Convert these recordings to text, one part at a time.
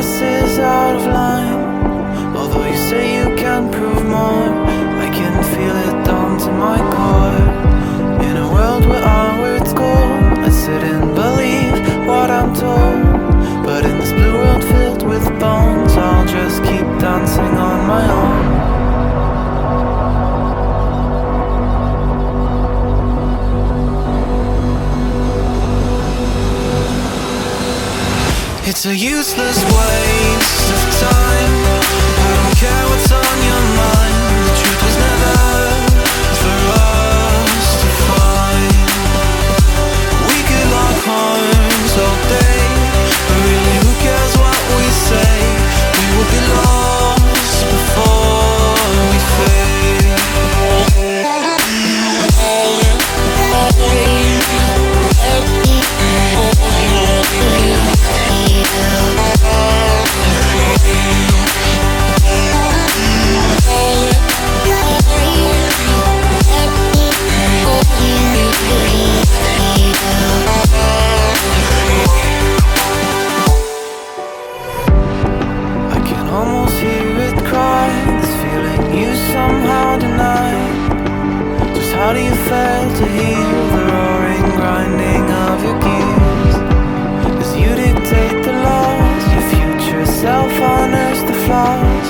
glasses out of line. Although you say you can prove more, I can feel it down to my core. In a world where our words go, I sit and believe what I'm told. But in this blue world filled with bones, I'll just keep dancing on my own. It's a useless fail to hear the roaring, grinding of your gears. As you dictate the laws, your future self honors the flaws.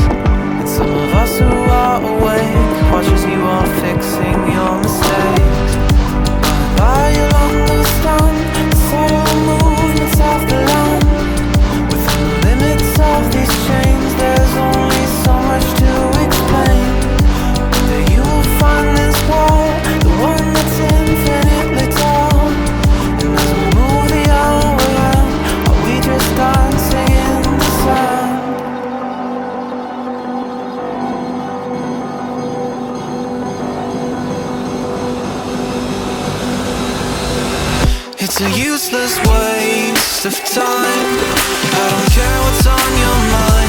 And some of us who are awake watches you are fixing your mistakes. A useless waste of time. I don't care what's on your mind